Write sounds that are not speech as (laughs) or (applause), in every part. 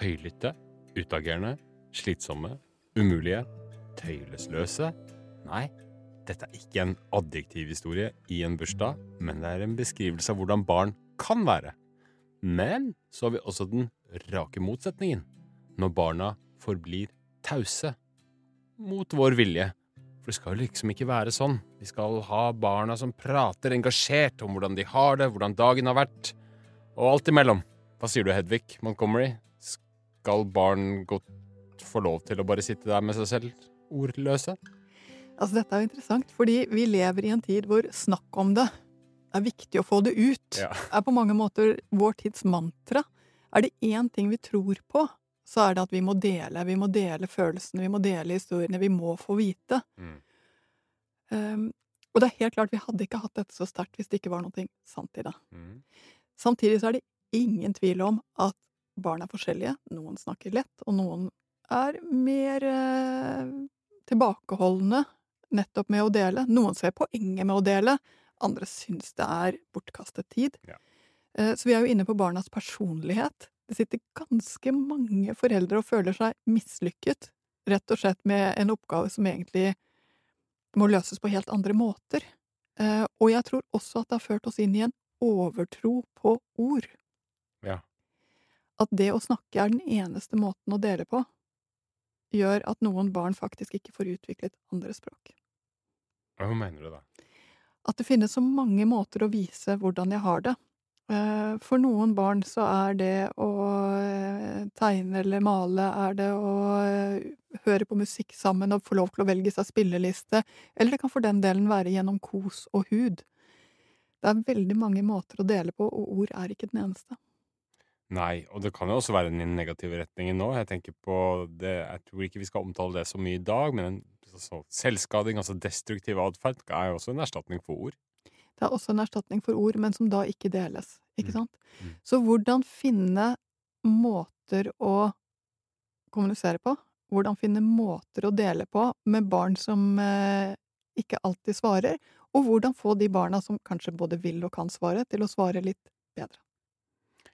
Høylytte, utagerende, slitsomme, umulige, tøylesløse. Nei, dette er ikke en adjektivhistorie i en bursdag, men det er en beskrivelse av hvordan barn kan være. Men så har vi også den rake motsetningen, når barna forblir tause. Mot vår vilje. For det skal jo liksom ikke være sånn. Vi skal ha barna som prater engasjert om hvordan de har det, hvordan dagen har vært, og alt imellom. Hva sier du, Hedvig Montgomery? Skal barn godt få lov til å bare sitte der med seg selv, ordløse? Altså, dette er jo interessant, fordi vi lever i en tid hvor snakk om det er viktig å få det ut. Ja. Er på mange måter vår tids mantra. Er det én ting vi tror på, så er det at vi må dele. Vi må dele følelsene, vi må dele historiene, vi må få vite. Mm. Um, og det er helt klart, vi hadde ikke hatt dette så sterkt hvis det ikke var noe sant i det. Mm. Samtidig så er det ingen tvil om at barn er forskjellige. Noen snakker lett, og noen er mer eh, tilbakeholdne nettopp med å dele. Noen ser poenget med å dele, andre syns det er bortkastet tid. Ja. Eh, så vi er jo inne på barnas personlighet. Det sitter ganske mange foreldre og føler seg mislykket, rett og slett med en oppgave som egentlig må løses på helt andre måter. Eh, og jeg tror også at det har ført oss inn i en overtro på ord. Ja. At det å snakke er den eneste måten å dele på, gjør at noen barn faktisk ikke får utviklet andre språk. Hva mener du da? At det finnes så mange måter å vise hvordan jeg har det. Eh, For noen barn så er det å eh, tegne eller male, er det å eh, høre på musikk sammen og få lov til å velge seg spilleliste, eller det kan for den delen være gjennom kos og hud. Det er veldig mange måter å dele på, og ord er ikke den eneste. Nei, og det kan jo også være den negative retningen nå. Jeg tenker på det, jeg tror ikke vi skal omtale det så mye i dag, men en, altså, selvskading, altså destruktiv atferd, er jo også en erstatning for ord. Det er også en erstatning for ord, men som da ikke deles. Ikke Mm. sant? Mm. Så hvordan finne måter å kommunisere på? Hvordan finne måter å dele på med barn som eh, ikke alltid svarer? Og hvordan få de barna som kanskje både vil og kan svare, til å svare litt bedre?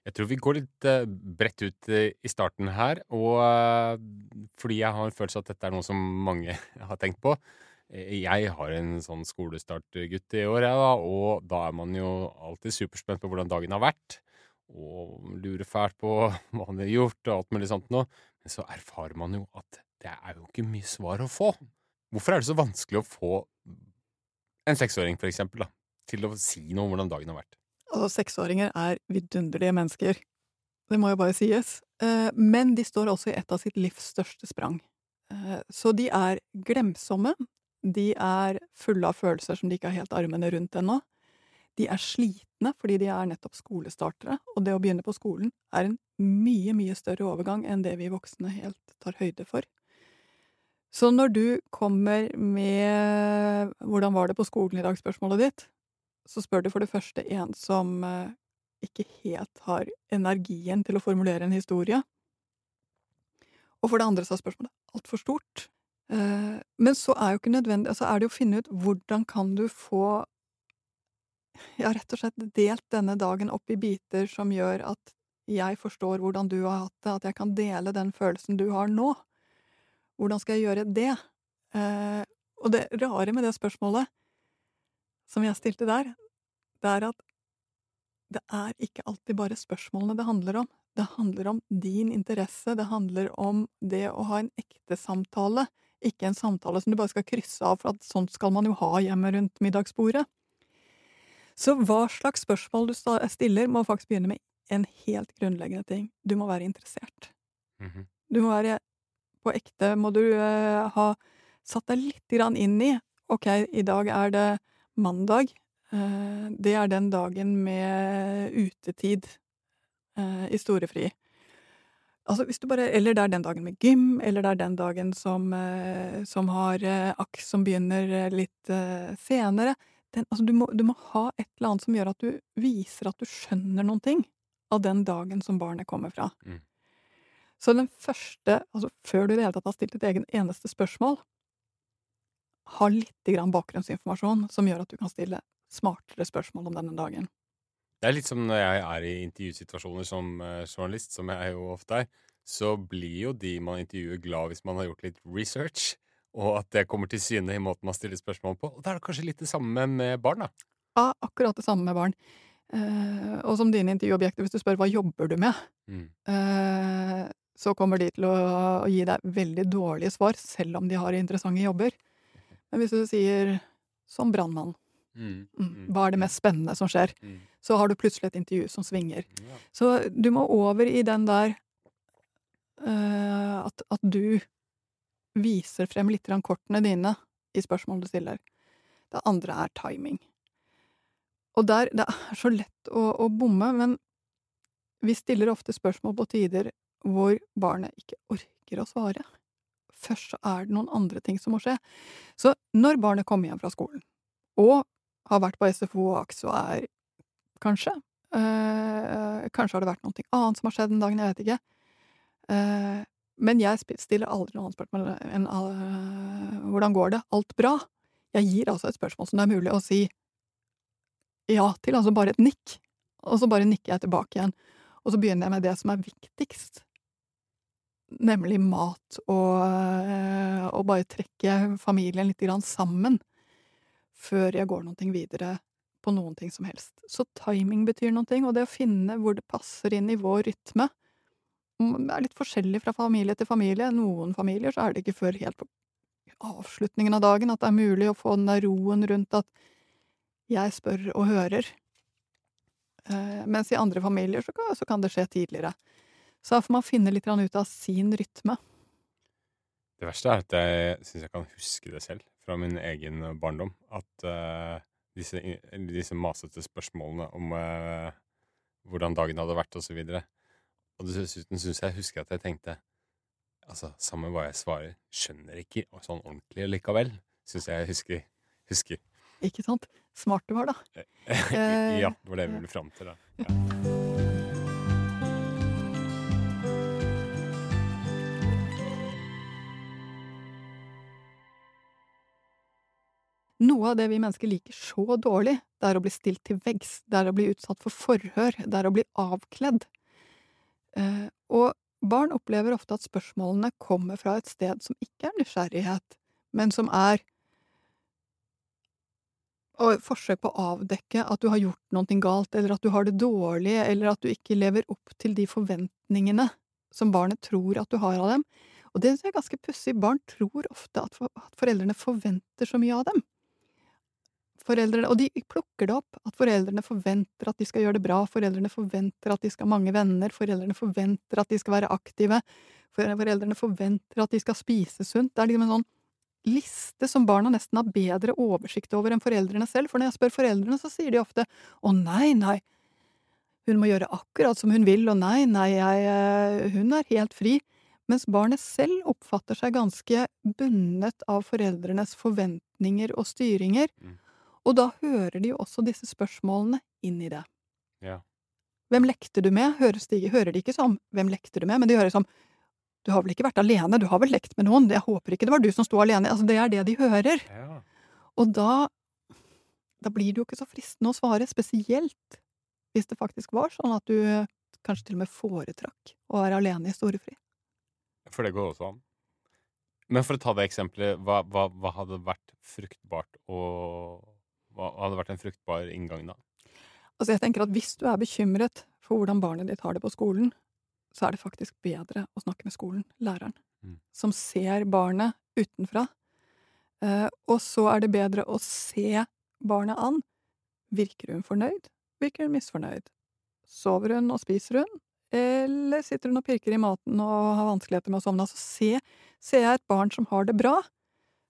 Jeg tror vi går litt uh, bredt ut uh, i starten her, og uh, fordi jeg har en følelse at dette er noe som mange (laughs) har tenkt på. Jeg har en sånn skolestartgutt i år, jeg da, og da er man jo alltid superspent på hvordan dagen har vært, og lurer fælt på (laughs) hva han har gjort og alt mulig sånt noe. Men så erfarer man jo at det er jo ikke mye svar å få. Hvorfor er det så vanskelig å få en seksåring, for eksempel, da, til å si noe om hvordan dagen har vært? Altså, seksåringer er vidunderlige mennesker. Det må jo bare sies. Eh, Men de står også i et av sitt livs største sprang. Eh, Så de er glemsomme. De er fulle av følelser som de ikke har helt armene rundt ennå. De er slitne fordi de er nettopp skolestartere, og det å begynne på skolen er en mye, mye større overgang enn det vi voksne helt tar høyde for. Så når du kommer med 'hvordan var det på skolen i dag?' spørsmålet ditt, så spør du for det første en som eh, ikke helt har energien til å formulere en historie. Og for det andre så er spørsmålet altfor stort. Eh, Men så er jo ikke nødvendig altså er det å finne ut hvordan kan du få ja, rett og slett delt denne dagen opp i biter som gjør at jeg forstår hvordan du har hatt det, at jeg kan dele den følelsen du har nå. Hvordan skal jeg gjøre det? Eh, Og det rare med det spørsmålet som jeg stilte der, det er at det er ikke alltid bare spørsmålene det handler om. Det handler om din interesse, det handler om det å ha en ekte samtale, ikke en samtale som du bare skal krysse av, for at sånt skal man jo ha hjemme rundt middagsbordet. Så hva slags spørsmål du stiller, må faktisk begynne med en helt grunnleggende ting. Du må være interessert. Mhm. Du må være på ekte Må du uh, ha satt deg litt grann inn i Ok, i dag er det mandag. Eh, det er den dagen med utetid eh, i storefri. Altså, hvis du bare Eller det er den dagen med gym, eller det er den dagen som, eh, som har aks som begynner litt senere. Den, altså, du må, du må ha et eller annet som gjør at du viser at du skjønner noen ting av den dagen som barnet kommer fra. Mm. Så den første, altså før du i det hele tatt har stilt et egen eneste spørsmål, ha litt grann bakgrunnsinformasjon som gjør at du kan stille smartere spørsmål om denne dagen. Det er litt som når jeg er i intervjusituasjoner som uh, journalist, som jeg jo ofte er, så blir jo de man intervjuer, glad hvis man har gjort litt research, og at det kommer til syne i måten man stiller spørsmål på. Og da er det kanskje litt det samme med barn, da? Ja, akkurat det samme med barn. Uh, og som dine intervjuobjekter, hvis du spør hva jobber du med, mm. uh, så kommer de til å, å, gi deg veldig dårlige svar, selv om de har interessante jobber. Men hvis du sier som brannmann, mm. mm. Mm. hva er det mest spennende som skjer? Mm så har du plutselig et intervju som svinger. Ja. Så du må over i den der uh, at, at, du viser frem litt kortene dine i spørsmål du stiller. Det andre er timing. Og der Det er så lett å, å bomme, men vi stiller ofte spørsmål på tider hvor barnet ikke orker å svare. Først så er det noen andre ting som må skje. Så når barnet kommer hjem fra skolen, og har vært på SFO og AKS og er kanskje. øh, kanskje har det vært noe annet som har skjedd den dagen, jeg vet ikke. Uh, men jeg stiller aldri noe annet spørsmål enn uh, hvordan går det? Alt bra? Jeg gir altså et spørsmål som det er mulig å si ja til, altså bare et nikk. Og så bare nikker jeg tilbake igjen. Og så begynner jeg med det som er viktigst. Nemlig mat og, uh, og bare trekke familien litt sammen før jeg går noe videre på noen ting som helst. Så timing betyr noe, og det å finne hvor det passer inn i vår rytme er litt forskjellig fra familie til familie. Noen familier så er det ikke før helt på avslutningen av dagen at det er mulig å få den der roen rundt at jeg spør og hører. Eh, mens i andre familier så kan, kan, det skje tidligere. Så da får man finne litt ut av sin rytme. Det verste er at jeg syns jeg kan huske det selv fra min egen barndom. At uh, disse, disse masete spørsmålene om uh, hvordan dagen hadde vært, osv. Og, så og dessuten syns jeg husker at jeg tenkte Altså, samme hva jeg svarer, skjønner ikke sånn ordentlig likevel, syns jeg husker, husker. Ikke sant? Smart du var, da. (laughs) ja, det var det jeg ville fram til, da. Ja. Noe av det vi mennesker liker så dårlig, det er å bli stilt til veggs, det er å bli utsatt for forhør, det er å bli avkledd. Eh, og barn opplever ofte at spørsmålene kommer fra et sted som ikke er nysgjerrighet, men som er og forsøk på å avdekke at du har gjort noe galt, eller at du har det dårlig, eller at du ikke lever opp til de forventningene som barnet tror at du har av dem. Og det er ganske pussig. Barn tror ofte at, foreldrene forventer så mye av dem. Foreldrene, og de plukker det opp, at foreldrene forventer at de skal gjøre det bra, foreldrene forventer at de skal ha mange venner, foreldrene forventer at de skal være aktive, foreldrene forventer at de skal spise sunt. Det er liksom en sånn liste som barna nesten har bedre oversikt over enn foreldrene selv, for når jeg spør foreldrene, så sier de ofte å nei, nei, hun må gjøre akkurat som hun vil, og nei, nei, jeg, eh, hun er helt fri, mens barnet selv oppfatter seg ganske bundet av foreldrenes forventninger og styringer. Mm. Og da hører de jo også disse spørsmålene inn i det. Ja. Hvem lekte du med? Høres de, hører de ikke som 'hvem lekte du med', men de hører som 'du har vel ikke vært alene, du har vel lekt med noen', jeg håper ikke det var du som sto alene. Altså, det er det de hører. Ja. Og da, da blir det jo ikke så fristende å svare, spesielt hvis det faktisk var sånn at du kanskje til og med foretrakk å være alene i storefri. For det går også an. Men for å ta det eksempelet, hva, hva, hva hadde vært fruktbart å hva hadde vært en fruktbar inngang da? Altså jeg tenker at Hvis du er bekymret for hvordan barnet ditt har det på skolen, så er det faktisk bedre å snakke med skolen, læreren, mm. som ser barnet utenfra. Eh, og så er det bedre å se barnet an. Virker hun fornøyd? Virker hun misfornøyd? Sover hun og spiser hun? Eller sitter hun og pirker i maten og har vanskeligheter med å sovne? Altså, se, ser jeg et barn som har det bra,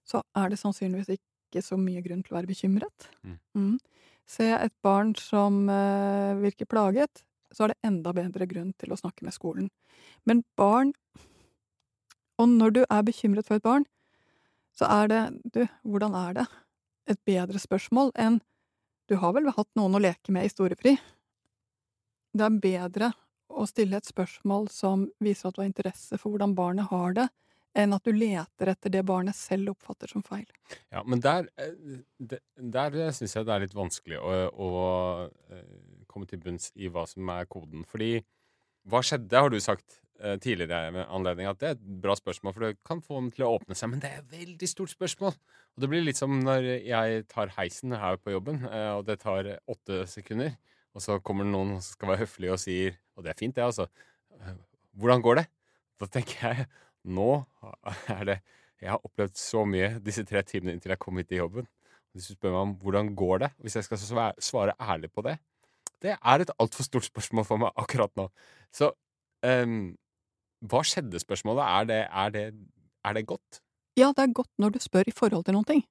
så er det sannsynligvis ikke ikke så mye grunn til å være bekymret. Mm. Mm. Ser jeg et barn som uh, virker plaget, så er det enda bedre grunn til å snakke med skolen. Men barn Og når du er bekymret for et barn, så er det Du, hvordan er det? Et bedre spørsmål enn Du har vel hatt noen å leke med i storefri? Det er bedre å stille et spørsmål som viser at du har interesse for hvordan barnet har det, enn at du leter etter det barnet selv oppfatter som feil. Ja, men der, eh, der syns jeg det er litt vanskelig å, å, eh, komme til bunns i hva som er koden. Fordi hva skjedde, har du sagt eh, tidligere med anledning at det er et bra spørsmål, for det kan få den til å åpne seg, men det er et veldig stort spørsmål. Og det blir litt som når jeg tar heisen her på jobben, eh, og det tar åtte sekunder, og så kommer det noen som skal være høflig og sier, og det er fint det, altså, eh, hvordan går det? Da tenker jeg, nå er det Jeg har opplevd så mye disse tre timene inntil jeg kom hit til jobben. Hvis du spør meg om hvordan går det, hvis jeg skal svare, ærlig på det, det er et altfor stort spørsmål for meg akkurat nå. Så um, hva skjedde, spørsmålet? Er det, er, det, er det, godt? Ja, det er godt når du spør i forhold til noen ting.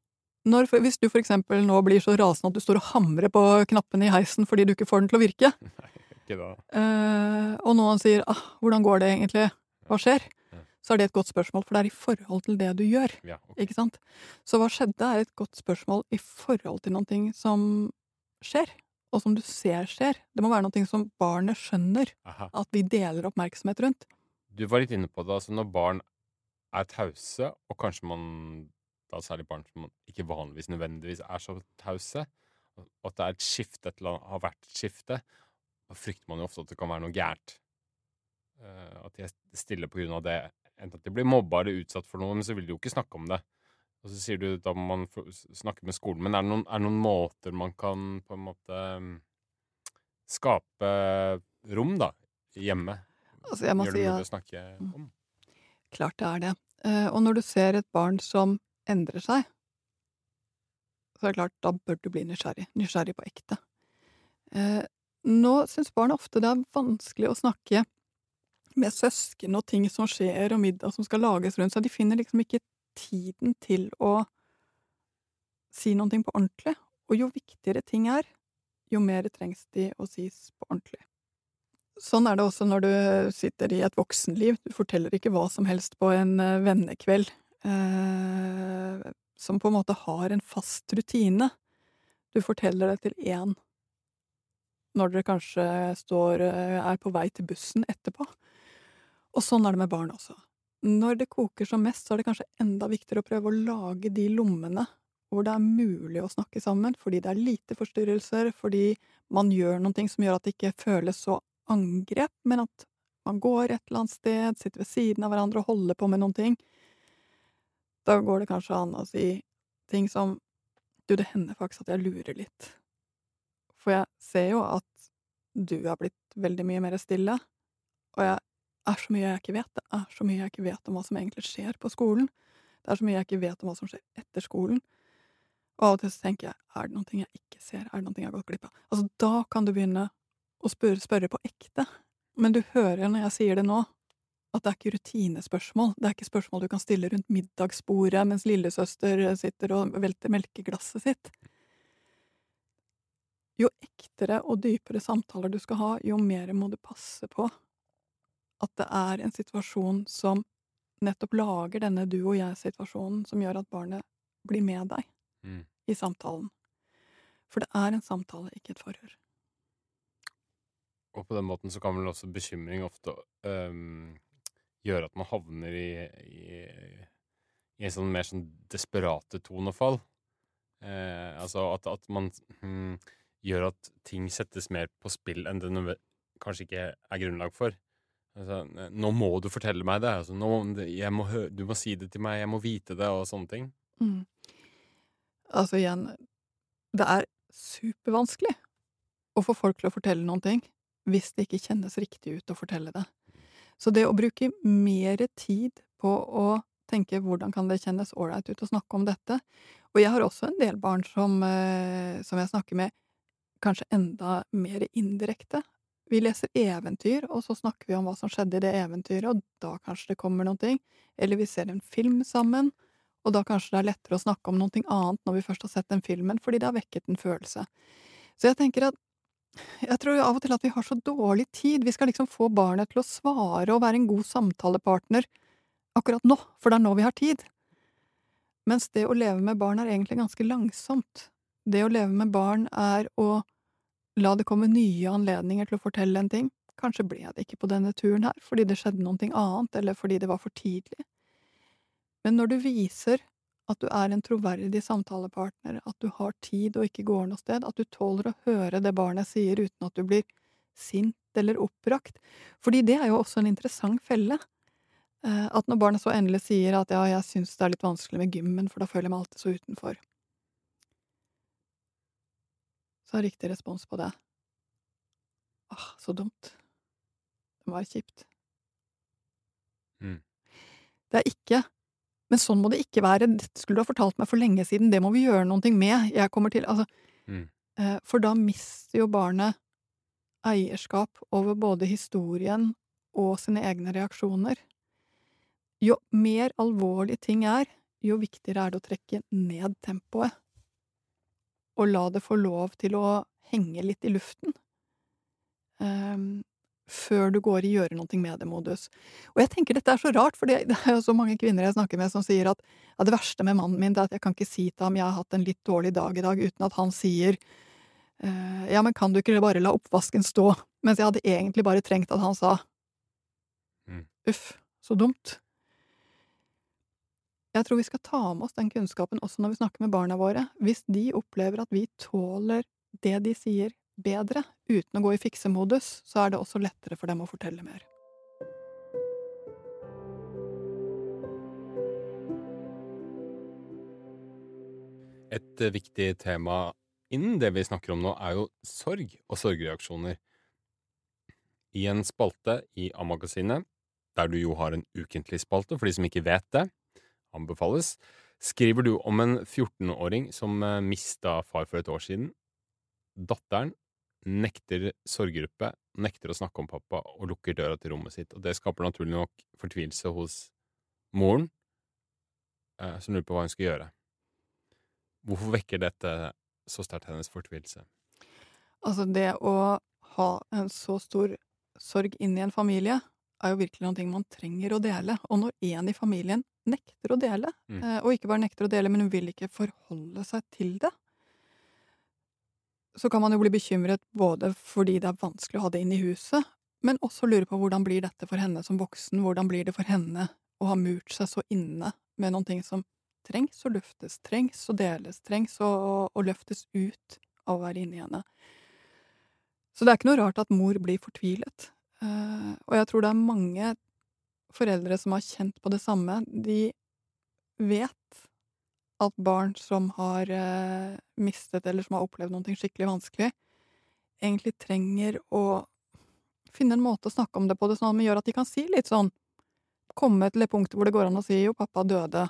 Når, hvis du for eksempel nå blir så rasende at du står og hamrer på knappene i heisen fordi du ikke får den til å virke, (laughs) Nei, ikke da. Uh, og noen sier ah, 'hvordan går det egentlig', hva skjer? Så er det et godt spørsmål, for det er i forhold til det du gjør. Ja, okay. Ikke sant? Så hva skjedde, er et godt spørsmål i forhold til noe som skjer, og som du ser skjer. Det må være noe som barnet skjønner Aha. at vi deler oppmerksomhet rundt. Du var litt inne på det, altså når barn er tause, og kanskje man da særlig barn som ikke vanligvis nødvendigvis er så tause, og at det er et skifte, et eller annet, har vært et skifte, da frykter man jo ofte at det kan være noe gærent. Uh, at de er stille på grunn av det enten at de blir mobba eller utsatt for noe, men så vil de jo ikke snakke om det. Og så sier du da må man snakke med skolen. Men er det, noen, er det noen måter man kan på en måte mm, skape rom, da, hjemme? Altså, jeg må Gjør det si mulig å snakke mm. om? Klart det er det. Eh, og når du ser et barn som endrer seg, så er det klart, da bør du bli nysgjerrig. Nysgjerrig på ekte. Eh, nå syns barn ofte det er vanskelig å snakke med søsken og ting som skjer, og middag som skal lages rundt seg. De finner liksom ikke tiden til å si noe på ordentlig. Og jo viktigere ting er, jo mer trengs de å sies på ordentlig. Sånn er det også når du sitter i et voksenliv. Du forteller ikke hva som helst på en eh, vennekveld eh, som på en måte har en fast rutine. Du forteller det til én når dere kanskje står, eh, er på vei til bussen etterpå. Og sånn er det med barn også. Når det koker som mest, så er det kanskje enda viktigere å prøve å lage de lommene hvor det er mulig å snakke sammen, fordi det er lite forstyrrelser, fordi man gjør noe som gjør at det ikke føles så angrep, men at man går et eller annet sted, sitter ved siden av hverandre og holder på med noen ting. Da går det kanskje an å si ting som Du, det hender faktisk at jeg lurer litt. For jeg ser jo at du har blitt veldig mye mer stille, og jeg er så mye jeg ikke vet. Det er så mye jeg ikke vet om hva som egentlig skjer på skolen. Det er så mye jeg ikke vet om hva som skjer etter skolen. Og av og til så tenker jeg er det noe jeg ikke ser, er det noe jeg har gått glipp av? Altså, da kan du begynne å spørre, spørre på ekte. Men du hører når jeg sier det nå, at det er ikke rutinespørsmål. Det er ikke spørsmål du kan stille rundt middagsbordet mens lillesøster sitter og velter melkeglasset sitt. Jo ektere og dypere samtaler du skal ha, jo mer må du passe på at det er en situasjon som nettopp lager denne du og jeg-situasjonen, som gjør at barnet blir med deg mm. i samtalen. For det er en samtale, ikke et forhør. Og på den måten så kan vel også bekymring ofte um, gjøre at man havner i, i, i en sånn mer sånn desperate tonefall. Eh, altså at, at man hm, gjør at ting settes mer på spill enn det kanskje ikke er grunnlag for. Altså, nå må du fortelle meg det. Altså, nå, må du må si det til meg, jeg må vite det, og sånne ting. Mm. Altså igjen, det er supervanskelig å få folk til å fortelle noen ting hvis det ikke kjennes riktig ut å fortelle det. Så det å bruke mer tid på å tenke hvordan kan det kjennes ålreit ut å snakke om dette Og jeg har også en del barn som, eh, som jeg snakker med kanskje enda mer indirekte vi leser eventyr, og så snakker vi om hva som skjedde i det eventyret, og da kanskje det kommer noe. Eller vi ser en film sammen, og da kanskje det er lettere å snakke om noe annet når vi først har sett den filmen, fordi det har vekket en følelse. Så jeg tenker at jeg tror av og til at vi har så dårlig tid. Vi skal liksom få barnet til å svare og være en god samtalepartner akkurat nå, for det er nå vi har tid. Mens det å leve med barn er egentlig ganske langsomt. Det å leve med barn er å la det komme nye anledninger til å fortelle en ting. Kanskje ble det ikke på denne turen her, fordi det skjedde noe annet, eller fordi det var for tidlig. Men når du viser At du er en troverdig samtalepartner, at du har tid og ikke går noe sted, at du tåler å høre det barnet sier uten at du blir sint eller oppbrakt. Fordi det er jo også en interessant felle. Eh, at når barnet så endelig sier at ja, jeg syns det er litt vanskelig med gymmen, for da føler jeg meg alltid så utenfor. Så har riktig respons på det. Åh, så dumt. Det må være kjipt. Mm. Det er ikke Men sånn må det ikke være. Dette skulle du ha fortalt meg for lenge siden. Det må vi gjøre noe med. Jeg kommer til Altså Mm. eh, For da mister jo barnet eierskap over både historien og sine egne reaksjoner. Jo mer alvorlige ting er, jo viktigere er det å trekke ned tempoet. Og la det få lov til å henge litt i luften. Um, før du går i gjøre noe med det-modus. Og jeg tenker dette er så rart, for (laughs) det er jo så mange kvinner jeg snakker med som sier at ja, det verste med mannen min er at jeg kan ikke si til ham jeg har hatt en litt dårlig dag i dag, uten at han sier eh, ja, men kan du ikke bare la oppvasken stå? Mens jeg hadde egentlig bare trengt at han sa Mm. uff, så dumt. Jeg tror vi skal ta med oss den kunnskapen også når vi snakker med barna våre. Hvis de opplever at vi tåler det de sier bedre, uten å gå i fiksemodus, så er det også lettere for dem å fortelle mer. Et eh, viktig tema innen det vi snakker om nå, er jo sorg og sorgreaksjoner. I en spalte i A-magasinet, der du jo har en ukentlig spalte for de som ikke vet det, anbefales, skriver du om en 14-åring som eh, mista far for et år siden. Datteren nekter sorggruppe, nekter å snakke om pappa og lukker døra til rommet sitt. Og det skaper naturlig nok fortvilelse hos moren, eh, som lurer på hva hun skal gjøre. Hvorfor vekker dette så sterkt hennes fortvilelse? Altså, det å ha en så stor sorg inn i en familie er jo virkelig noe man trenger å dele. Og når en i familien nekter å dele, Mm. eh, og ikke bare nekter å dele, men hun vil ikke forholde seg til det, så kan man jo bli bekymret både fordi det er vanskelig å ha det inn i huset, men også lure på hvordan blir dette for henne som voksen, hvordan blir det for henne å ha murt seg så inne med noen ting som trengs å luftes, trengs å deles, trengs å løftes ut av å være inni henne. Så det er ikke noe rart at mor blir fortvilet. Eh, og jeg tror det er mange foreldre som har kjent på det samme. De vet at barn som har eh, mistet eller som har opplevd noe skikkelig vanskelig, egentlig trenger å finne en måte å snakke om det på det sånn at gjør at de kan si litt sånn Komme til det punktet hvor det går an å si 'jo, pappa døde'.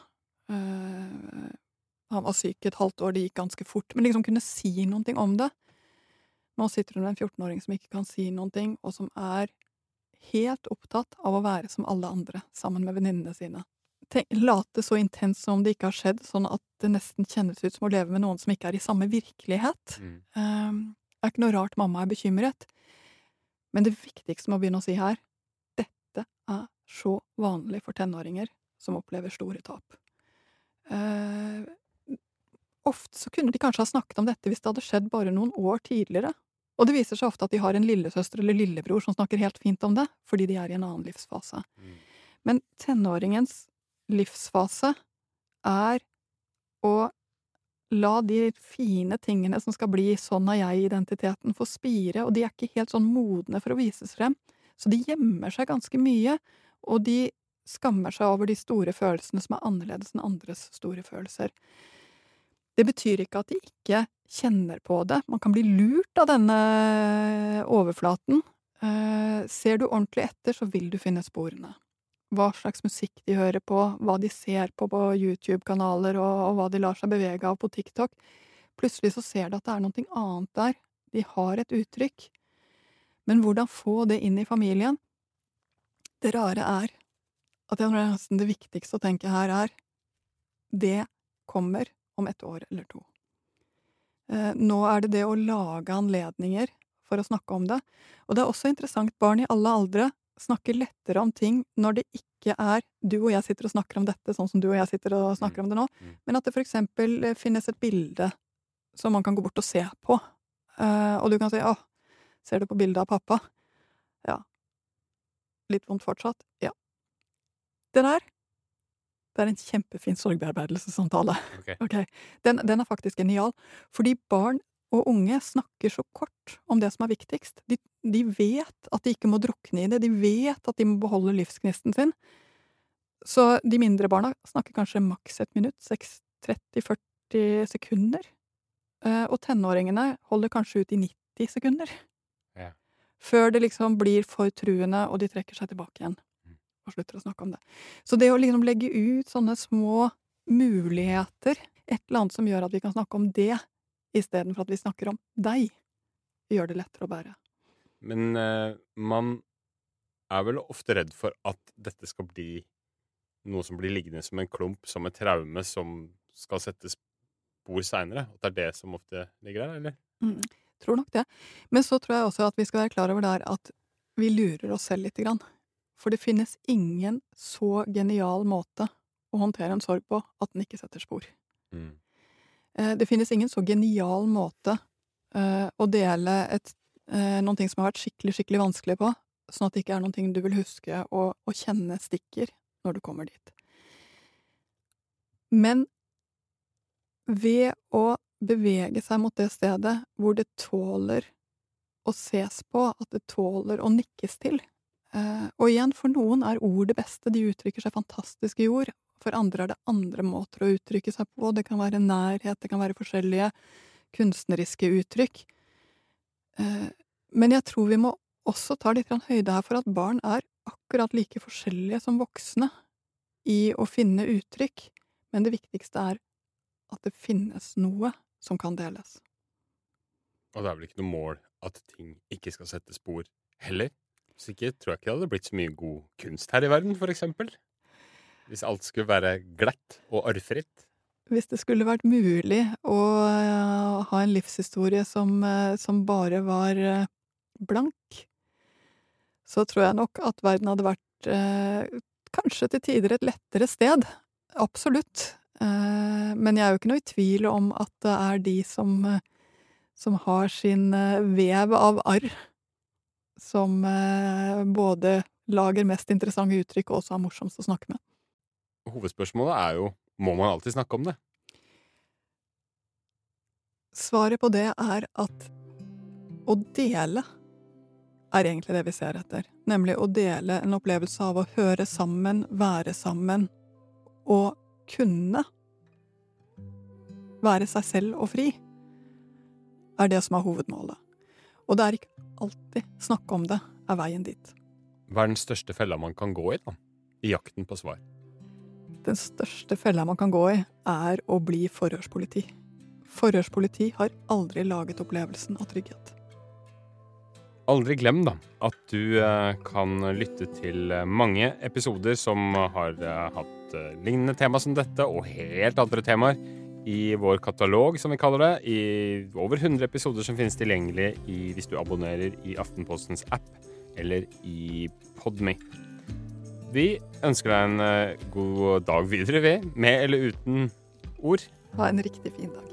uh, han var syk et halvt år, det gikk ganske fort. Men liksom kunne si ting om det. Nå sitter hun med en 14-åring som ikke kan si ting, og som er helt opptatt av å være som alle andre, sammen med venninnene sine. Tenk, late så intenst som det ikke har skjedd, sånn at det nesten kjennes ut som å leve med noen som ikke er i samme virkelighet. Mm. Um, det er ikke noe rart mamma er bekymret. Men det viktigste med å begynne å si her, dette er så vanlig for tenåringer som opplever store tap. Uh, ofte så kunne de kanskje ha snakket om dette hvis det hadde skjedd bare noen år tidligere. Og det viser seg ofte at de har en lillesøster eller lillebror som snakker helt fint om det, fordi de er i en annen livsfase. Mm. Men tenåringens livsfase er å la de fine tingene som skal bli sånn er jeg-identiteten, få spire, og de er ikke helt sånn modne for å vises frem. Så de gjemmer seg ganske mye, og de skammer seg over de store følelsene som er annerledes enn andres store følelser. Det betyr ikke at de ikke kjenner på det. Man kan bli lurt av denne overflaten. Eh, ser du ordentlig etter, så vil du finne sporene. Hva slags musikk de hører på, hva de ser på på YouTube-kanaler, og, hva de lar seg bevege av på TikTok. Plutselig så ser de at det er noe annet der. De har et uttrykk. Men hvordan få det inn i familien? Det rare er at jeg tror nesten det viktigste å tenke her er det kommer om et år eller to. Eh, nå er det det å lage anledninger for å snakke om det. Og det er også interessant, barn i alle aldre snakker lettere om ting når det ikke er du og jeg sitter og snakker om dette, sånn som du og jeg sitter og snakker om det nå, Mm. men at det for eksempel eh, finnes et bilde som man kan gå bort og se på. Eh, og du kan si 'Å, ser du på bildet av pappa?' Ja. Litt vondt fortsatt? Ja. Det der, Det er en kjempefin sorgbearbeidelsessamtale. Okay. (laughs) okay. den, den er faktisk genial. Fordi barn og unge snakker så kort om det som er viktigst. De, de vet at de ikke må drukne i det. De vet at de må beholde livsgnisten sin. Så de mindre barna snakker kanskje maks et minutt. 30-40 sekunder. Eh, og tenåringene holder kanskje ut i 90 sekunder. Ja. Før det liksom blir for truende, og de trekker seg tilbake igjen. Og slutter å snakke om det. Så det å liksom legge ut sånne små muligheter, et eller annet som gjør at vi kan snakke om det, istedenfor at vi snakker om deg, gjør det lettere å bære. Men eh, man er vel ofte redd for at dette skal bli noe som blir liggende som en klump, som et traume som skal sette spor seinere. At det er det som ofte ligger der, eller? Mm, tror nok det. Men så tror jeg også at vi skal være klar over der at vi lurer oss selv lite grann. For det finnes ingen så genial måte å håndtere en sorg på at den ikke setter spor. Mm. Eh, Det finnes ingen så genial måte eh, å dele et, eh, noen ting som har vært skikkelig, skikkelig vanskelig på, sånn at det ikke er noen ting du vil huske og, og kjenne stikker når du kommer dit. Men ved å bevege seg mot det stedet hvor det tåler å ses på, at det tåler å nikkes til Og igjen, for noen er ord det beste, de uttrykker seg fantastisk i ord. For andre er det andre måter å uttrykke seg på. Det kan være nærhet, det kan være forskjellige kunstneriske uttrykk. Eh, Men jeg tror vi må også ta litt høyde her for at barn er akkurat like forskjellige som voksne i å finne uttrykk, men det viktigste er at det finnes noe som kan deles. Og det er vel ikke noe mål at ting ikke skal sette spor heller? Ikke tror jeg ikke det hadde blitt så mye god kunst her i verden, for eksempel. Hvis alt skulle være glatt og arrfritt. Hvis det skulle vært mulig å eh, ha en livshistorie som, eh, som bare var eh, blank, så tror jeg nok at verden hadde vært eh, kanskje til tider et lettere sted. Absolutt. Eh, men jeg er jo ikke noe i tvil om at det er de som, som har sin vev av arr, som eh, både lager mest interessante uttrykk og også er morsomst å snakke med. Hovedspørsmålet er jo må man alltid snakke om det? Svaret på det er at å dele er egentlig det vi ser etter. Nemlig å dele en opplevelse av å høre sammen, være sammen, og kunne være seg selv og fri, er det som er hovedmålet. Og det er ikke alltid snakke om det er veien dit. Hva er den største fella man kan gå i, da? I jakten på svar. Den største fella man kan gå i, er å bli forhørspoliti. Forhørspoliti har aldri laget opplevelsen av trygghet. Aldri glem da, at du eh, kan lytte til eh, mange episoder som har eh, hatt lignende tema som dette, og helt andre temaer, i vår katalog, som vi kaller det. I over 100 episoder som finnes tilgjengelig i, hvis du abonnerer i Aftenpostens app eller i Podme. Vi ønsker deg en eh, god dag videre, vi, med eller uten ord. Ha en riktig fin dag.